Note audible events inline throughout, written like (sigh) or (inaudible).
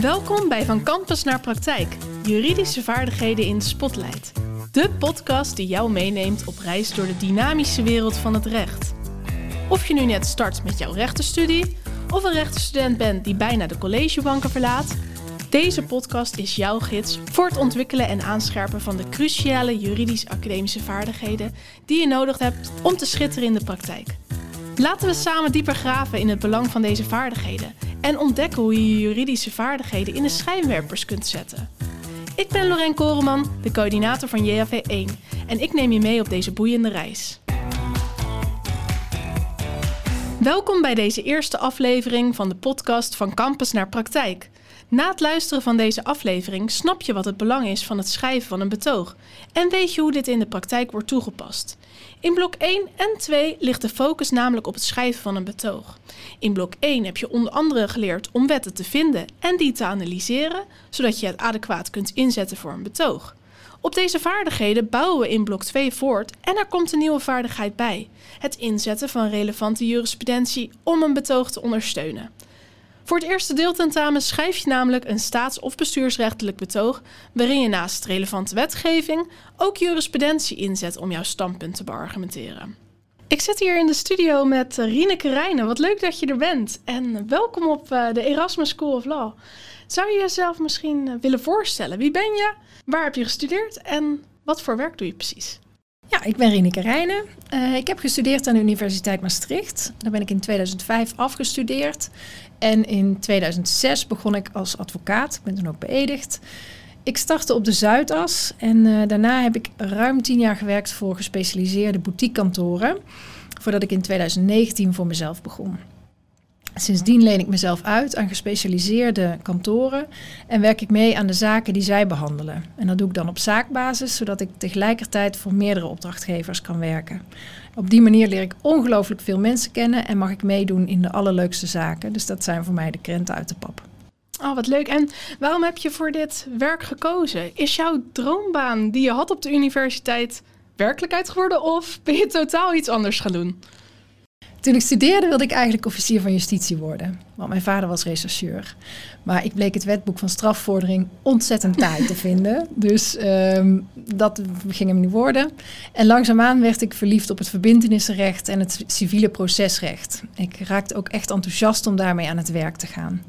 Welkom bij Van Campus naar Praktijk, juridische vaardigheden in Spotlight. De podcast die jou meeneemt op reis door de dynamische wereld van het recht. Of je nu net start met jouw rechtenstudie, of een rechtenstudent bent die bijna de collegebanken verlaat, deze podcast is jouw gids voor het ontwikkelen en aanscherpen van de cruciale juridisch-academische vaardigheden die je nodig hebt om te schitteren in de praktijk. Laten we samen dieper graven in het belang van deze vaardigheden en ontdekken hoe je je juridische vaardigheden in de schijnwerpers kunt zetten. Ik ben Lorraine Koreman, de coördinator van JAV1 en ik neem je mee op deze boeiende reis. Welkom bij deze eerste aflevering van de podcast van Campus naar Praktijk. Na het luisteren van deze aflevering snap je wat het belang is van het schrijven van een betoog en weet je hoe dit in de praktijk wordt toegepast. In blok 1 en 2 ligt de focus namelijk op het schrijven van een betoog. In blok 1 heb je onder andere geleerd om wetten te vinden en die te analyseren, zodat je het adequaat kunt inzetten voor een betoog. Op deze vaardigheden bouwen we in blok 2 voort en er komt een nieuwe vaardigheid bij: het inzetten van relevante jurisprudentie om een betoog te ondersteunen. Voor het eerste deeltentamen schrijf je namelijk een staats- of bestuursrechtelijk betoog waarin je naast relevante wetgeving ook jurisprudentie inzet om jouw standpunt te beargumenteren. Ik zit hier in de studio met Rieneke Rijnen. Wat leuk dat je er bent en welkom op eh, de Erasmus School of Law. Zou je jezelf misschien eh, willen voorstellen? Wie ben je? Waar heb je gestudeerd en wat voor werk doe je precies? Ja, ik ben Rineke Rijnen. Uh, ik heb gestudeerd aan de Universiteit Maastricht. Daar ben ik in 2005 afgestudeerd. En in 2006 begon ik als advocaat. Ik ben toen ook beëdigd. Ik startte op de Zuidas en uh, daarna heb ik ruim tien jaar gewerkt voor gespecialiseerde boutiquekantoren. Voordat ik in 2019 voor mezelf begon. Sindsdien leen ik mezelf uit aan gespecialiseerde kantoren en werk ik mee aan de zaken die zij behandelen. En dat doe ik dan op zaakbasis, zodat ik tegelijkertijd voor meerdere opdrachtgevers kan werken. Op die manier leer ik ongelooflijk veel mensen kennen en mag ik meedoen in de allerleukste zaken. Dus dat zijn voor mij de krenten uit de pap. Oh, wat leuk. En waarom heb je voor dit werk gekozen? Is jouw droombaan die je had op de universiteit werkelijkheid geworden of ben je totaal iets anders gaan doen? Toen ik studeerde wilde ik eigenlijk officier van justitie worden. Want mijn vader was rechercheur. Maar ik bleek het wetboek van strafvordering ontzettend taai te vinden. (laughs) Dus um, dat ging hem niet worden. En langzaamaan werd ik verliefd op het verbindenissenrecht en het civiele procesrecht. Ik raakte ook echt enthousiast om daarmee aan het werk te gaan.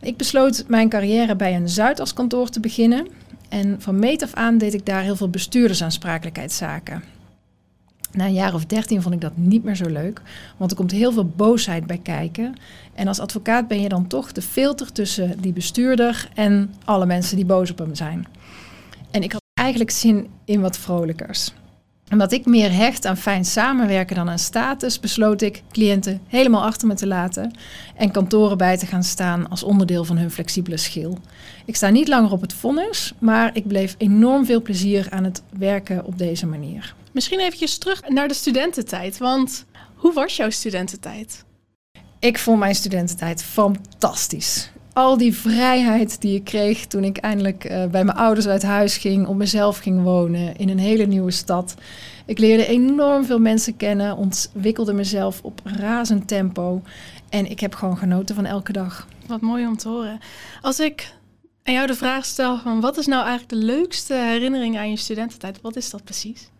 Ik besloot mijn carrière bij een Zuidaskantoor te beginnen. En van meet af aan deed ik daar heel veel bestuurdersaansprakelijkheidszaken. Na een jaar of dertien vond ik dat niet meer zo leuk, want er komt heel veel boosheid bij kijken. En als advocaat ben je dan toch de filter tussen die bestuurder en alle mensen die boos op hem zijn. En ik had eigenlijk zin in wat vrolijkers. Omdat ik meer hecht aan fijn samenwerken dan aan status, besloot ik cliënten helemaal achter me te laten en kantoren bij te gaan staan als onderdeel van hun flexibele schil. Ik sta niet langer op het vonnis, maar ik bleef enorm veel plezier aan het werken op deze manier. Misschien eventjes terug naar de studententijd, want hoe was jouw studententijd? Ik vond mijn studententijd fantastisch. Al die vrijheid die ik kreeg toen ik eindelijk uh, bij mijn ouders uit huis ging, op mezelf ging wonen in een hele nieuwe stad. Ik leerde enorm veel mensen kennen, ontwikkelde mezelf op razend tempo en ik heb gewoon genoten van elke dag. Wat mooi om te horen. Als ik aan jou de vraag stel van wat is nou eigenlijk de leukste herinnering aan je studententijd, wat is dat precies?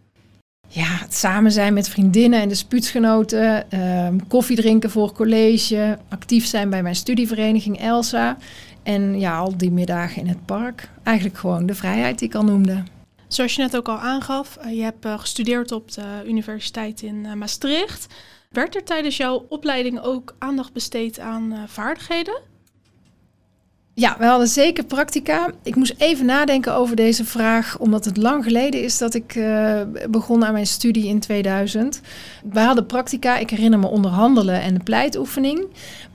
Ja, het samen zijn met vriendinnen en de spuutsgenoten, ehm, koffie drinken voor college, actief zijn bij mijn studievereniging Elsa. En ja, al die middagen in het park. Eigenlijk gewoon de vrijheid die ik al noemde. Zoals je net ook al aangaf, uh, je hebt uh, gestudeerd op de Universiteit in uh, Maastricht. Werd er tijdens jouw opleiding ook aandacht besteed aan vaardigheden? Ja, we hadden zeker practica. Ik moest even nadenken over deze vraag, omdat het lang geleden is dat ik uh, begon aan mijn studie in 2000. We hadden practica, ik herinner me onderhandelen en de pleitoefening.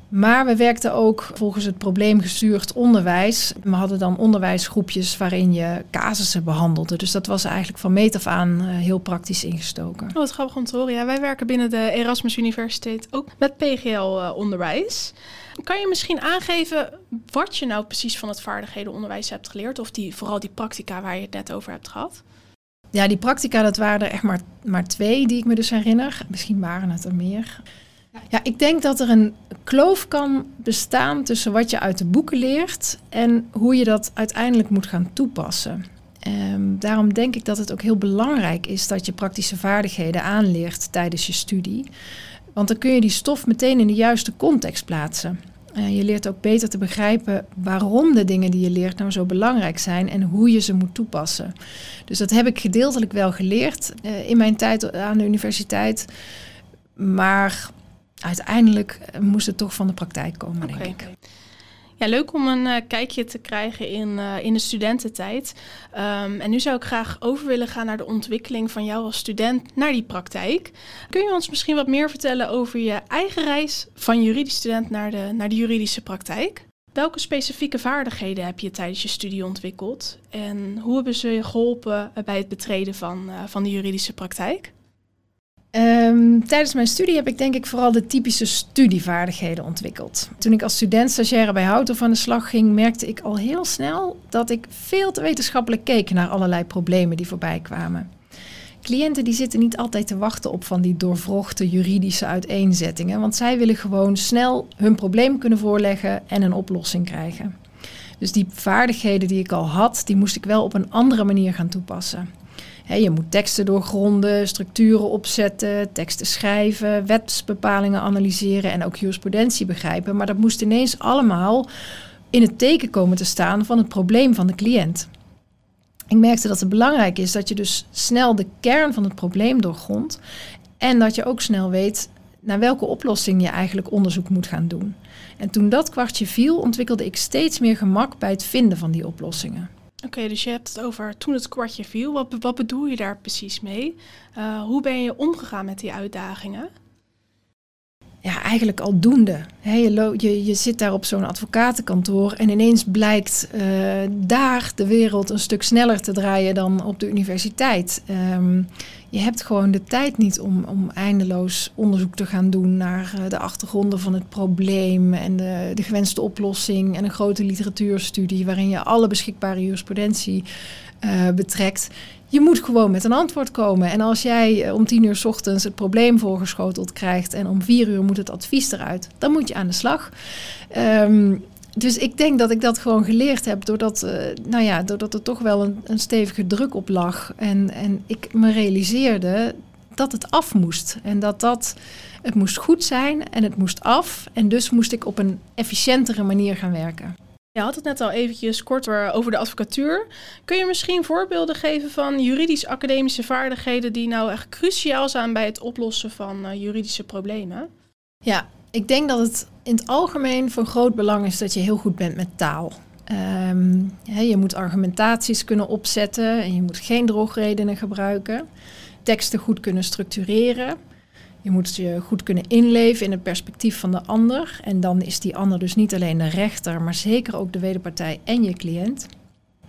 Maar we werkten ook volgens het probleemgestuurd onderwijs. We hadden dan onderwijsgroepjes waarin je casussen behandelde. Dus dat was eigenlijk van meet af aan uh, heel praktisch ingestoken. Oh, wat grappig om te horen. Ja, wij werken binnen de Erasmus Universiteit ook met PGL-onderwijs. Uh, kan je misschien aangeven wat je nou precies van het vaardighedenonderwijs hebt geleerd? Of die, vooral die practica waar je het net over hebt gehad? Ja, die practica, dat waren er echt maar, maar twee die ik me dus herinner. Misschien waren het er meer. Ja, ik denk dat er een kloof kan bestaan tussen wat je uit de boeken leert en hoe je dat uiteindelijk moet gaan toepassen. Um, daarom denk ik dat het ook heel belangrijk is dat je praktische vaardigheden aanleert tijdens je studie. Want dan kun je die stof meteen in de juiste context plaatsen. Uh, je leert ook beter te begrijpen waarom de dingen die je leert nou zo belangrijk zijn en hoe je ze moet toepassen. Dus dat heb ik gedeeltelijk wel geleerd uh, in mijn tijd aan de universiteit. Maar uiteindelijk moest het toch van de praktijk komen, okay. denk ik. Ja, leuk om een uh, kijkje te krijgen in, uh, in de studententijd. Um, en nu zou ik graag over willen gaan naar de ontwikkeling van jou als student naar die praktijk. Kun je ons misschien wat meer vertellen over je eigen reis van juridisch student naar de, naar de juridische praktijk? Welke specifieke vaardigheden heb je tijdens je studie ontwikkeld? En hoe hebben ze je geholpen bij het betreden van, uh, van de juridische praktijk? Um, tijdens mijn studie heb ik denk ik vooral de typische studievaardigheden ontwikkeld. Toen ik als student stagiaire bij Houten aan de slag ging, merkte ik al heel snel dat ik veel te wetenschappelijk keek naar allerlei problemen die voorbij kwamen. Cliënten die zitten niet altijd te wachten op van die doorvrochte juridische uiteenzettingen, want zij willen gewoon snel hun probleem kunnen voorleggen en een oplossing krijgen. Dus die vaardigheden die ik al had, die moest ik wel op een andere manier gaan toepassen je moet teksten doorgronden, structuren opzetten, teksten schrijven, wetsbepalingen analyseren en ook jurisprudentie begrijpen. Maar dat moest ineens allemaal in het teken komen te staan van het probleem van de cliënt. Ik merkte dat het belangrijk is dat je dus snel de kern van het probleem doorgrondt en dat je ook snel weet naar welke oplossing je eigenlijk onderzoek moet gaan doen. En toen dat kwartje viel, ontwikkelde ik steeds meer gemak bij het vinden van die oplossingen. Oké, dus je hebt het over toen het kwartje viel. Wat, wat bedoel je daar precies mee? Uh, hoe ben je omgegaan met die uitdagingen? Ja, eigenlijk aldoende. He, je, je, zit daar op zo'n advocatenkantoor en ineens blijkt uh, daar de wereld een stuk sneller te draaien dan op de universiteit. Um, je hebt gewoon de tijd niet om, om eindeloos onderzoek te gaan doen naar uh, de achtergronden van het probleem en de, de gewenste oplossing en een grote literatuurstudie waarin je alle beschikbare jurisprudentie uh, betrekt. Je moet gewoon met een antwoord komen. En als jij eh, om tien uur s ochtends het probleem voorgeschoteld krijgt en om vier uur moet het advies eruit, dan moet je aan de slag. Um, dus ik denk dat ik dat gewoon geleerd heb doordat, uh, nou ja, doordat er toch wel een, een stevige druk op lag. En, en ik me realiseerde dat het af moest. En dat dat, het moest goed zijn en het moest af. En dus moest ik op een efficiëntere manier gaan werken. Je had het net al eventjes kort over de advocatuur. Kun je misschien voorbeelden geven van juridisch-academische vaardigheden die nou echt cruciaal zijn bij het oplossen van uh, juridische problemen? Ja, ik denk dat het in het algemeen van groot belang is dat je heel goed bent met taal. Um, je moet argumentaties kunnen opzetten en je moet geen drogredenen gebruiken. Teksten goed kunnen structureren. Je moet je goed kunnen inleven in het perspectief van de ander. En dan is die ander dus niet alleen de rechter, maar zeker ook de wederpartij en je cliënt.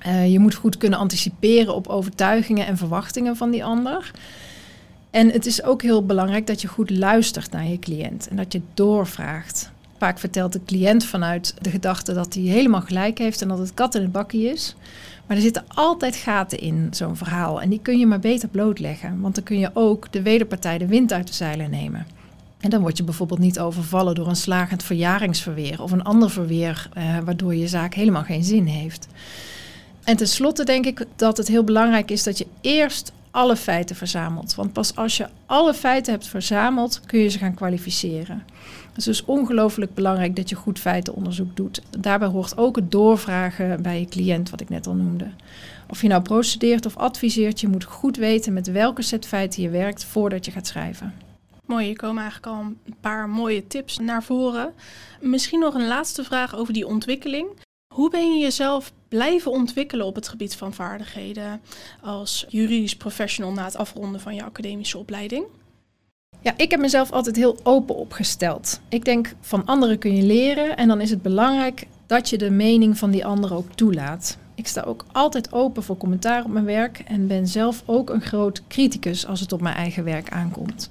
Uh, je moet goed kunnen anticiperen op overtuigingen en verwachtingen van die ander. En het is ook heel belangrijk dat je goed luistert naar je cliënt en dat je doorvraagt. Vaak vertelt de cliënt vanuit de gedachte dat hij helemaal gelijk heeft en dat het kat in het bakkie is. Maar er zitten altijd gaten in zo'n verhaal en die kun je maar beter blootleggen. Want dan kun je ook de wederpartij de wind uit de zeilen nemen. En dan word je bijvoorbeeld niet overvallen door een slagend verjaringsverweer of een ander verweer, eh, waardoor je zaak helemaal geen zin heeft. En tenslotte denk ik dat het heel belangrijk is dat je eerst alle feiten verzamelt. Want pas als je alle feiten hebt verzameld, kun je ze gaan kwalificeren. Het is dus ongelooflijk belangrijk dat je goed feitenonderzoek doet. Daarbij hoort ook het doorvragen bij je cliënt, wat ik net al noemde. Of je nou procedeert of adviseert, je moet goed weten met welke set feiten je werkt voordat je gaat schrijven. Mooi, je komen eigenlijk al een paar mooie tips naar voren. Misschien nog een laatste vraag over die ontwikkeling. Hoe ben je jezelf blijven ontwikkelen op het gebied van vaardigheden als juridisch professional na het afronden van je academische opleiding? Ja, ik heb mezelf altijd heel open opgesteld. Ik denk van anderen kun je leren en dan is het belangrijk dat je de mening van die ander ook toelaat. Ik sta ook altijd open voor commentaar op mijn werk en ben zelf ook een groot criticus als het op mijn eigen werk aankomt.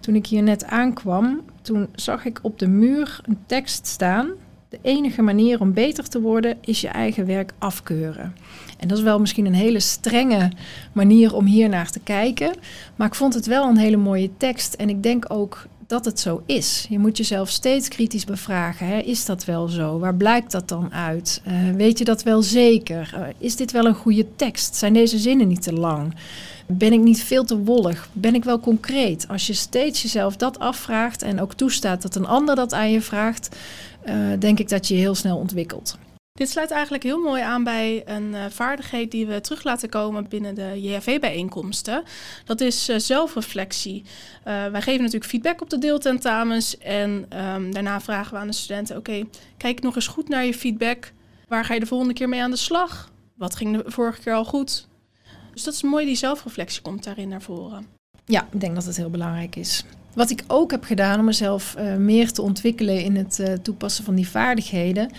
Toen ik hier net aankwam, toen zag ik op de muur een tekst staan de enige manier om beter te worden is je eigen werk afkeuren. En dat is wel misschien een hele strenge manier om hier naar te kijken. Maar ik vond het wel een hele mooie tekst. En ik denk ook dat het zo is. Je moet jezelf steeds kritisch bevragen. Hè? Is dat wel zo? Waar blijkt dat dan uit? Uh, weet je dat wel zeker? Uh, is dit wel een goede tekst? Zijn deze zinnen niet te lang? Ben ik niet veel te wollig? Ben ik wel concreet? Als je steeds jezelf dat afvraagt en ook toestaat dat een ander dat aan je vraagt, uh, denk ik dat je heel snel ontwikkelt. Dit sluit eigenlijk heel mooi aan bij een uh, vaardigheid die we terug laten komen binnen de JHV-bijeenkomsten. Dat is uh, zelfreflectie. Wij geven natuurlijk feedback op de deeltentamens en um, daarna vragen we aan de studenten: oké, kijk nog eens goed naar je feedback. Waar ga je de volgende keer mee aan de slag? Wat ging de vorige keer al goed? Dus dat is mooi, die zelfreflectie komt daarin naar voren. Ja, ik denk dat het heel belangrijk is. Wat ik ook heb gedaan om mezelf meer te ontwikkelen in het toepassen van die vaardigheden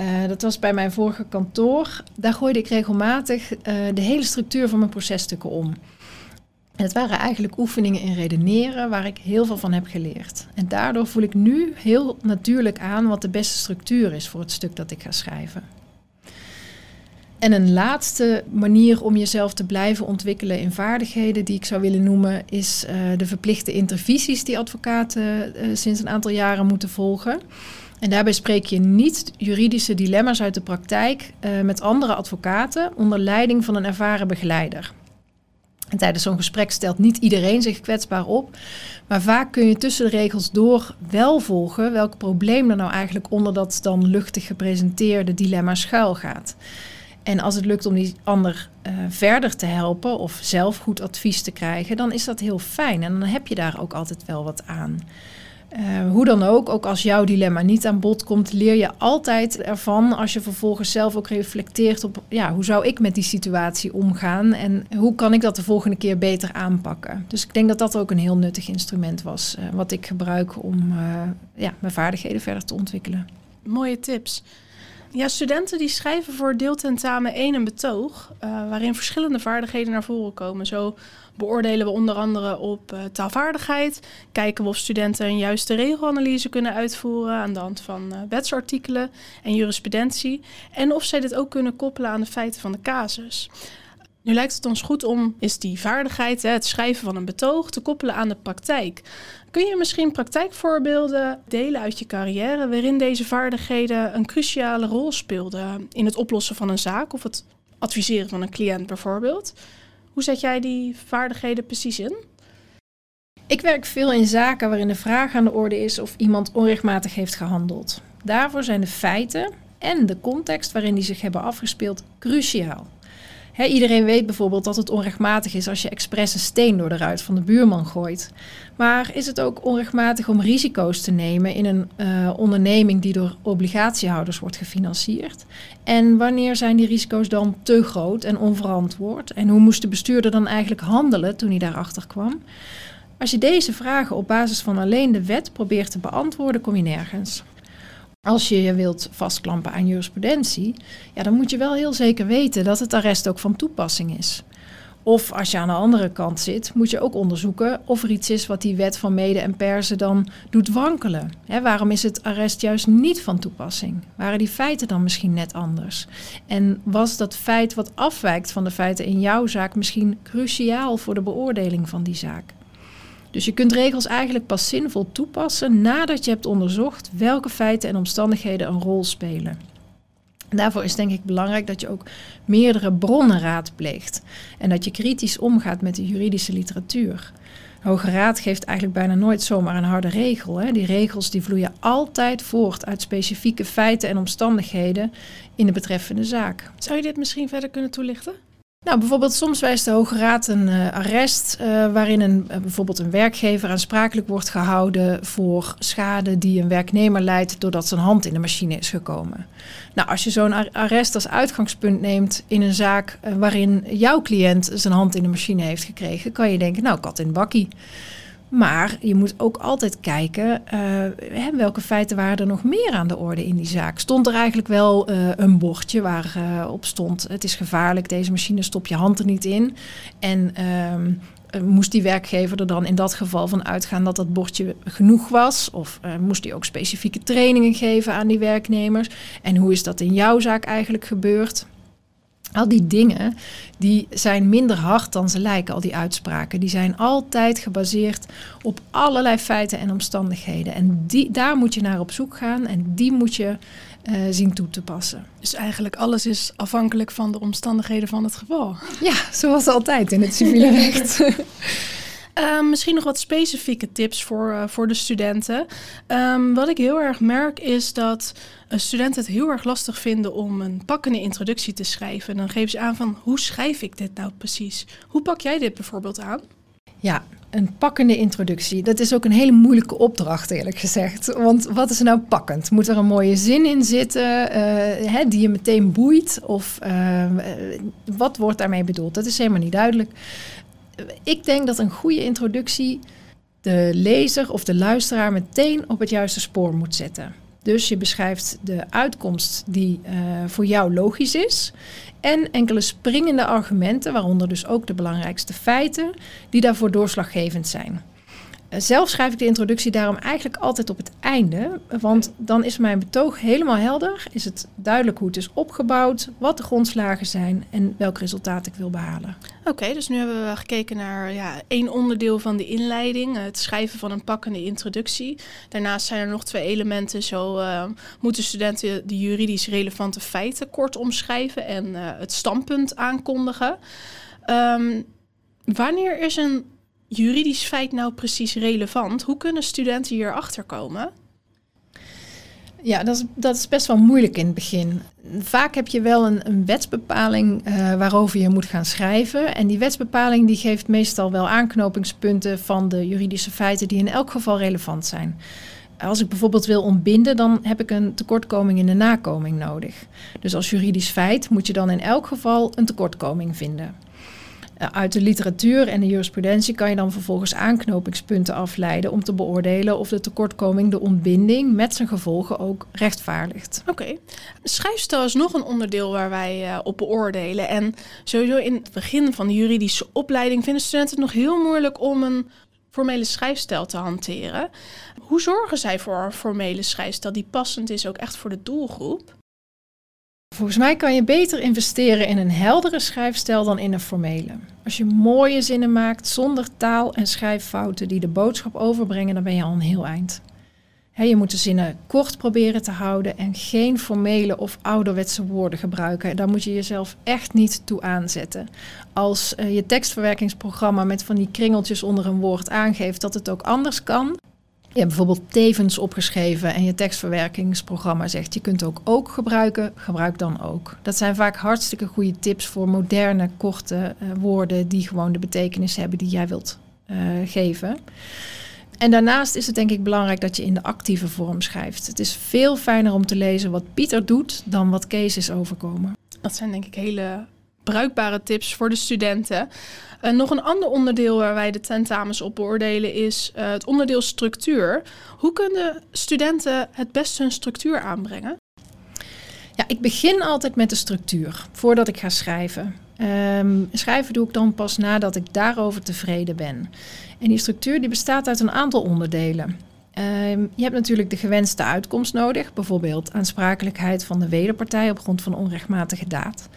uh, dat was bij mijn vorige kantoor. Daar gooide ik regelmatig de hele structuur van mijn processtukken om. En het waren eigenlijk oefeningen in redeneren waar ik heel veel van heb geleerd. En daardoor voel ik nu heel natuurlijk aan wat de beste structuur is voor het stuk dat ik ga schrijven. En een laatste manier om jezelf te blijven ontwikkelen in vaardigheden die ik zou willen noemen, is uh, de verplichte intervisies die advocaten sinds een aantal jaren moeten volgen. En daarbij spreek je niet juridische dilemma's uit de praktijk uh, met andere advocaten onder leiding van een ervaren begeleider. En tijdens zo'n gesprek stelt niet iedereen zich kwetsbaar op, maar vaak kun je tussen de regels door wel volgen welk probleem er nou eigenlijk onder dat dan luchtig gepresenteerde dilemma schuil gaat. En als het lukt om die ander uh, verder te helpen of zelf goed advies te krijgen, dan is dat heel fijn en dan heb je daar ook altijd wel wat aan. Uh, hoe dan ook, ook als jouw dilemma niet aan bod komt, leer je altijd ervan als je vervolgens zelf ook reflecteert op ja, hoe zou ik met die situatie omgaan en hoe kan ik dat de volgende keer beter aanpakken. Dus ik denk dat dat ook een heel nuttig instrument was, uh, wat ik gebruik om ja, mijn vaardigheden verder te ontwikkelen. Mooie tips. Ja, studenten die schrijven voor deeltentamen 1 een betoog, uh, waarin verschillende vaardigheden naar voren komen. Zo beoordelen we onder andere op uh, taalvaardigheid, kijken we of studenten een juiste regelanalyse kunnen uitvoeren aan de hand van uh, wetsartikelen en jurisprudentie, en of zij dit ook kunnen koppelen aan de feiten van de casus. Nu lijkt het ons goed om is die vaardigheid, het schrijven van een betoog, te koppelen aan de praktijk. Kun je misschien praktijkvoorbeelden delen uit je carrière waarin deze vaardigheden een cruciale rol speelden in het oplossen van een zaak of het adviseren van een cliënt bijvoorbeeld? Hoe zet jij die vaardigheden precies in? Ik werk veel in zaken waarin de vraag aan de orde is of iemand onrechtmatig heeft gehandeld. Daarvoor zijn de feiten en de context waarin die zich hebben afgespeeld cruciaal iedereen weet bijvoorbeeld dat het onrechtmatig is als je expres een steen door de ruit van de buurman gooit. Maar is het ook onrechtmatig om risico's te nemen in een uh, onderneming die door obligatiehouders wordt gefinancierd? En wanneer zijn die risico's dan te groot en onverantwoord? En hoe moest de bestuurder dan eigenlijk handelen toen hij daarachter kwam? Als je deze vragen op basis van alleen de wet probeert te beantwoorden, kom je nergens. Als je je wilt vastklampen aan jurisprudentie, ja, dan moet je wel heel zeker weten dat het arrest ook van toepassing is. Of als je aan de andere kant zit, moet je ook onderzoeken of er iets is wat die wet van mede en persen dan doet wankelen. waarom is het arrest juist niet van toepassing? Waren die feiten dan misschien net anders? En was dat feit wat afwijkt van de feiten in jouw zaak misschien cruciaal voor de beoordeling van die zaak? Dus je kunt regels eigenlijk pas zinvol toepassen nadat je hebt onderzocht welke feiten en omstandigheden een rol spelen. daarvoor is denk ik belangrijk dat je ook meerdere bronnen raadpleegt en dat je kritisch omgaat met de juridische literatuur. De Hoge Raad geeft eigenlijk bijna nooit zomaar een harde regel. Hè. Die regels die vloeien altijd voort uit specifieke feiten en omstandigheden in de betreffende zaak. Zou je dit misschien verder kunnen toelichten? Nou, bijvoorbeeld soms wijst de Hoge Raad een uh, arrest uh, waarin een, uh, bijvoorbeeld een werkgever aansprakelijk wordt gehouden voor schade die een werknemer leidt doordat zijn hand in de machine is gekomen. Nou, als je zo'n arrest als uitgangspunt neemt in een zaak waarin jouw cliënt zijn hand in de machine heeft gekregen, kan je denken, nou, kat in bakkie. Maar je moet ook altijd kijken uh, welke feiten waren er nog meer aan de orde in die zaak. Stond er eigenlijk wel uh, een bordje waarop op stond: het is gevaarlijk, deze machine stop je hand er niet in. En ehm, moest die werkgever er dan in dat geval van uitgaan dat dat bordje genoeg was? Of moest hij ook specifieke trainingen geven aan die werknemers? En hoe is dat in jouw zaak eigenlijk gebeurd? Al die dingen die zijn minder hard dan ze lijken, al die uitspraken. Die zijn altijd gebaseerd op allerlei feiten en omstandigheden. En die, daar moet je naar op zoek gaan en die moet je uh, zien toe te passen. Dus eigenlijk alles is afhankelijk van de omstandigheden van het geval. Ja, zoals altijd in het civiele recht. (laughs) Uh, misschien nog wat specifieke tips voor, uh, voor de studenten. Um, wat ik heel erg merk is dat uh, studenten het heel erg lastig vinden om een pakkende introductie te schrijven. En dan geven ze aan van hoe schrijf ik dit nou precies? Hoe pak jij dit bijvoorbeeld aan? Ja, een pakkende introductie. Dat is ook een hele moeilijke opdracht, eerlijk gezegd. Want wat is nou pakkend? Moet er een mooie zin in zitten uh, hè, die je meteen boeit? Of uh, wat wordt daarmee bedoeld? Dat is helemaal niet duidelijk. Ik denk dat een goede introductie de lezer of de luisteraar meteen op het juiste spoor moet zetten. Dus je beschrijft de uitkomst die uh, voor jou logisch is. En enkele springende argumenten, waaronder dus ook de belangrijkste feiten, die daarvoor doorslaggevend zijn. Eh, zelf schrijf ik de introductie daarom eigenlijk altijd op het einde, want dan is mijn betoog helemaal helder. Is het duidelijk hoe het is opgebouwd, wat de grondslagen zijn en welk resultaat ik wil behalen. Oké, dus nu hebben we gekeken naar ja, één onderdeel van de inleiding, het schrijven van een pakkende introductie. Daarnaast zijn er nog twee elementen. Zo uh, moeten studenten de juridisch relevante feiten kort omschrijven en uh, het standpunt aankondigen. Um, wanneer is een juridisch feit nou precies relevant? Hoe kunnen studenten hier achter komen? Ja, dat is, dat is best wel moeilijk in het begin. Vaak heb je wel een, een wetsbepaling uh, waarover je moet gaan schrijven. En die wetsbepaling die geeft meestal wel aanknopingspunten van de juridische feiten die in elk geval relevant zijn. Als ik bijvoorbeeld wil ontbinden, dan heb ik een tekortkoming in de nakoming nodig. Dus als juridisch feit moet je dan in elk geval een tekortkoming vinden. Eh, uit de literatuur en de jurisprudentie kan je dan vervolgens aanknopingspunten afleiden om te beoordelen of de tekortkoming de ontbinding met zijn gevolgen ook rechtvaardigt. Oké. Okay. Is nog een onderdeel waar wij uh, op beoordelen. En sowieso in het begin van de juridische opleiding vinden studenten het nog heel moeilijk om een formele schrijfstijl te hanteren. Hoe zorgen zij voor een formele schrijfstijl die passend is ook echt voor de doelgroep? Volgens mij kan je beter investeren in een heldere schrijfstijl dan in een formele. Als je mooie zinnen maakt zonder taal- en schrijffouten die de boodschap overbrengen, dan ben je al een heel eind. je moet de zinnen kort proberen te houden en geen formele of ouderwetse woorden gebruiken. Daar moet je jezelf echt niet toe aanzetten. Als uh, je tekstverwerkingsprogramma met van die kringeltjes onder een woord aangeeft dat het ook anders kan, je hebt bijvoorbeeld tevens opgeschreven en je tekstverwerkingsprogramma zegt je kunt ook ook gebruiken, gebruik dan ook. Dat zijn vaak hartstikke goede tips voor moderne, korte uh, woorden die gewoon de betekenis hebben die jij wilt uh, geven. En daarnaast is het denk ik belangrijk dat je in de actieve vorm schrijft. Het is veel fijner om te lezen wat Pieter doet dan wat Kees is overkomen. Dat zijn denk ik hele bruikbare tips voor de studenten. Uh, nog een ander onderdeel waar wij de tentamens op beoordelen is uh, het onderdeel structuur. Hoe kunnen studenten het beste hun structuur aanbrengen? Ja, ik begin altijd met de structuur voordat ik ga schrijven. Um, schrijven doe ik dan pas nadat ik daarover tevreden ben. En die structuur die bestaat uit een aantal onderdelen. Um, je hebt natuurlijk de gewenste uitkomst nodig, bijvoorbeeld aansprakelijkheid van de wederpartij op grond van onrechtmatige daad.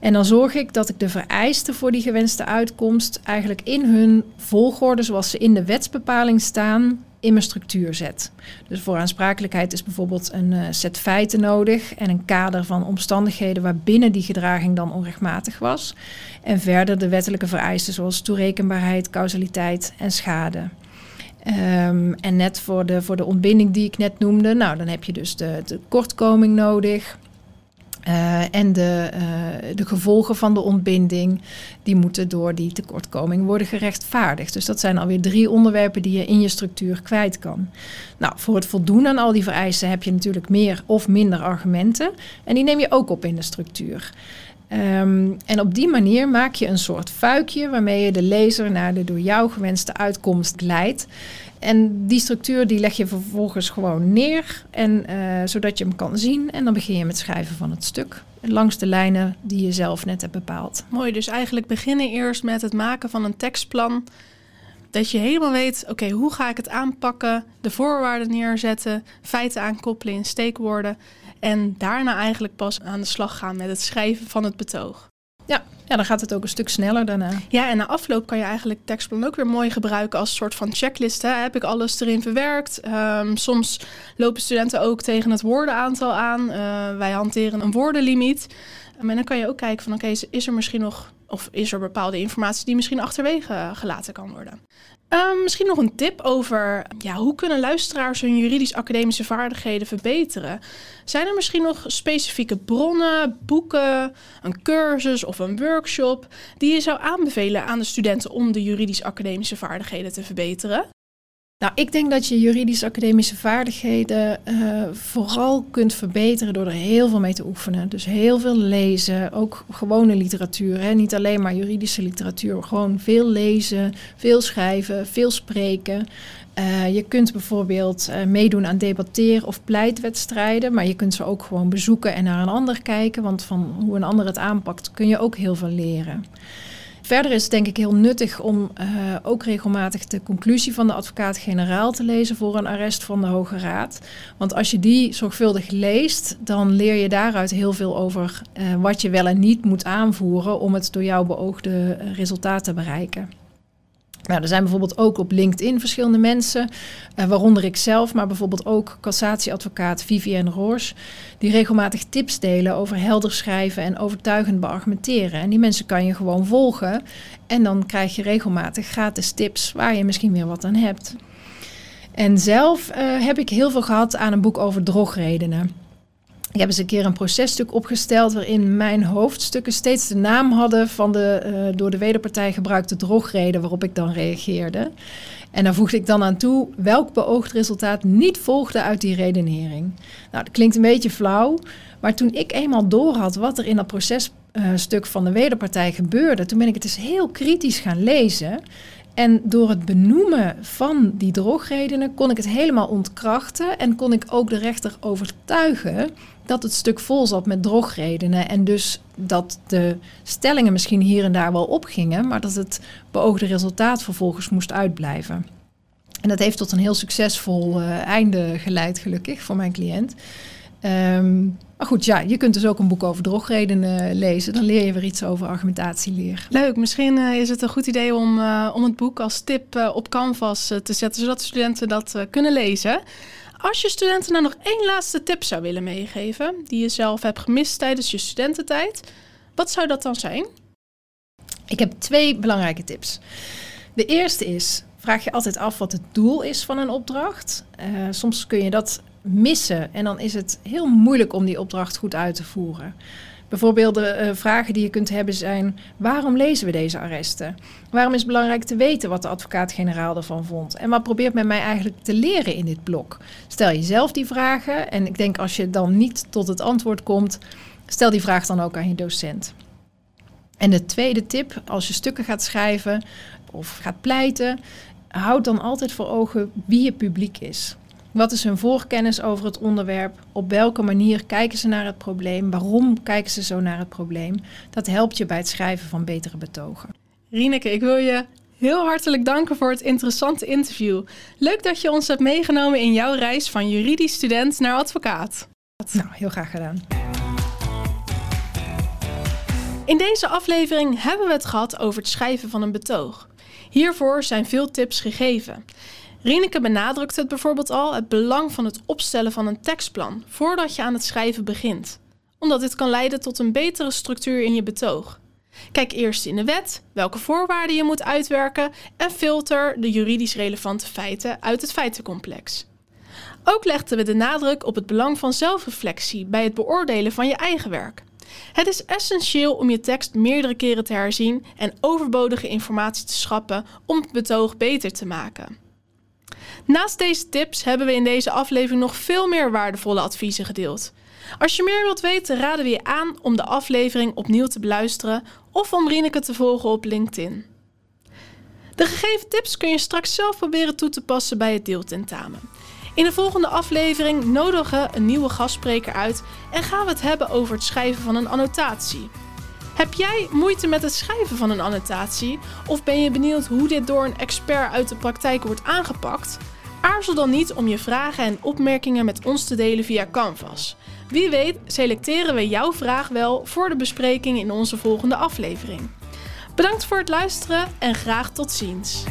En dan zorg ik dat ik de vereisten voor die gewenste uitkomst eigenlijk in hun volgorde, zoals ze in de wetsbepaling staan, in mijn structuur zet. Dus voor aansprakelijkheid is bijvoorbeeld een uh, set feiten nodig en een kader van omstandigheden waarbinnen die gedraging dan onrechtmatig was. En verder de wettelijke vereisten zoals toerekenbaarheid, causaliteit en schade. Um, en net voor de, voor de ontbinding die ik net noemde, nou dan heb je dus de, de kortkoming nodig. Uh, en de, uh, de gevolgen van de ontbinding, die moeten door die tekortkoming worden gerechtvaardigd. Dus dat zijn alweer drie onderwerpen die je in je structuur kwijt kan. Nou, voor het voldoen aan al die vereisten heb je natuurlijk meer of minder argumenten. En die neem je ook op in de structuur. Um, en op die manier maak je een soort fuikje waarmee je de lezer naar de door jou gewenste uitkomst leidt. En die structuur die leg je vervolgens gewoon neer, en, uh, zodat je hem kan zien. En dan begin je met schrijven van het stuk. Langs de lijnen die je zelf net hebt bepaald. Mooi, dus eigenlijk beginnen eerst met het maken van een tekstplan. Dat je helemaal weet, oké, hoe ga ik het aanpakken? De voorwaarden neerzetten, feiten aankoppelen in steekwoorden. En daarna eigenlijk pas aan de slag gaan met het schrijven van het betoog. Ja, ja, dan gaat het ook een stuk sneller daarna. Ja, en na afloop kan je eigenlijk tekstplan ook weer mooi gebruiken als soort van checklist. Hè? Heb ik alles erin verwerkt? Ehm, soms lopen studenten ook tegen het woordenaantal aan. Uh, wij hanteren een woordenlimiet. En dan kan je ook kijken van oké, is er misschien nog of is er bepaalde informatie die misschien achterwege gelaten kan worden? Ehm, misschien nog een tip over ja, hoe kunnen luisteraars hun juridisch-academische vaardigheden verbeteren? Zijn er misschien nog specifieke bronnen, boeken, een cursus of een workshop die je zou aanbevelen aan de studenten om de juridisch-academische vaardigheden te verbeteren? Nou, ik denk dat je juridisch-academische vaardigheden uh, vooral kunt verbeteren door er heel veel mee te oefenen. Dus heel veel lezen, ook gewone literatuur. Hè? Niet alleen maar juridische literatuur, gewoon veel lezen, veel schrijven, veel spreken. Uh, je kunt bijvoorbeeld uh, meedoen aan debatteer- of pleitwedstrijden, maar je kunt ze ook gewoon bezoeken en naar een ander kijken, want van hoe een ander het aanpakt kun je ook heel veel leren. Verder is het denk ik heel nuttig om uh, ook regelmatig de conclusie van de advocaat-generaal te lezen voor een arrest van de Hoge Raad. Want als je die zorgvuldig leest, dan leer je daaruit heel veel over uh, wat je wel en niet moet aanvoeren om het door jou beoogde resultaat te bereiken. Nou, er zijn bijvoorbeeld ook op LinkedIn verschillende mensen, uh, waaronder ik zelf, maar bijvoorbeeld ook cassatieadvocaat Vivienne Roos, die regelmatig tips delen over helder schrijven en overtuigend beargumenteren. En die mensen kan je gewoon volgen en dan krijg je regelmatig gratis tips waar je misschien weer wat aan hebt. En zelf uh, heb ik heel veel gehad aan een boek over drogredenen. Ik heb eens een keer een processtuk opgesteld waarin mijn hoofdstukken steeds de naam hadden van de uh, door de wederpartij gebruikte drogreden waarop ik dan reageerde. En daar voegde ik dan aan toe welk beoogd resultaat niet volgde uit die redenering. Nou, dat klinkt een beetje flauw, maar toen ik eenmaal doorhad wat er in dat processtuk uh, van de wederpartij gebeurde, toen ben ik het eens heel kritisch gaan lezen. En door het benoemen van die drogredenen kon ik het helemaal ontkrachten en kon ik ook de rechter overtuigen dat het stuk vol zat met drogredenen. En dus dat de stellingen misschien hier en daar wel opgingen, maar dat het beoogde resultaat vervolgens moest uitblijven. En dat heeft tot een heel succesvol uh, einde geleid, gelukkig, voor mijn cliënt. Um, maar goed, ja, je kunt dus ook een boek over drogredenen lezen. Dan leer je weer iets over argumentatieleer. Leuk, misschien uh, is het een goed idee om, om het boek als tip op Canvas te zetten, zodat studenten dat kunnen lezen. Als je studenten nou nog één laatste tip zou willen meegeven, die je zelf hebt gemist tijdens je studententijd, wat zou dat dan zijn? Ik heb twee belangrijke tips. De eerste is, vraag je altijd af wat het doel is van een opdracht. Uh, soms kun je dat missen en dan is het heel moeilijk om die opdracht goed uit te voeren. Bijvoorbeeld de uh, vragen die je kunt hebben zijn: waarom lezen we deze arresten? Waarom is het belangrijk te weten wat de advocaat-generaal ervan vond? En wat probeert men mij eigenlijk te leren in dit blok? Stel jezelf die vragen en ik denk als je dan niet tot het antwoord komt, stel die vraag dan ook aan je docent. En de tweede tip, als je stukken gaat schrijven of gaat pleiten, houd dan altijd voor ogen wie je publiek is. Wat is hun voorkennis over het onderwerp? Op welke manier kijken ze naar het probleem? Waarom kijken ze zo naar het probleem? Dat helpt je bij het schrijven van betere betogen. Rieneke, ik wil je heel hartelijk danken voor het interessante interview. Leuk dat je ons hebt meegenomen in jouw reis van juridisch student naar advocaat. Nou, heel graag gedaan. In deze aflevering hebben we het gehad over het schrijven van een betoog. Hiervoor zijn veel tips gegeven. Rieneke benadrukt het bijvoorbeeld al het belang van het opstellen van een tekstplan voordat je aan het schrijven begint, omdat dit kan leiden tot een betere structuur in je betoog. Kijk eerst in de wet welke voorwaarden je moet uitwerken en filter de juridisch relevante feiten uit het feitencomplex. Ook legden we de nadruk op het belang van zelfreflectie bij het beoordelen van je eigen werk. Het is essentieel om je tekst meerdere keren te herzien en overbodige informatie te schrappen om het betoog beter te maken. Naast deze tips hebben we in deze aflevering nog veel meer waardevolle adviezen gedeeld. Als je meer wilt weten, raden we je aan om de aflevering opnieuw te beluisteren of om Rieneke te volgen op LinkedIn. De gegeven tips kun je straks zelf proberen toe te passen bij het deeltentamen. In de volgende aflevering nodigen we een nieuwe gastspreker uit en gaan we het hebben over het schrijven van een annotatie. Heb jij moeite met het schrijven van een annotatie? Of ben je benieuwd hoe dit door een expert uit de praktijk wordt aangepakt? Aarzel dan niet om je vragen en opmerkingen met ons te delen via Canvas. Wie weet selecteren we jouw vraag wel voor de bespreking in onze volgende aflevering. Bedankt voor het luisteren en graag tot ziens.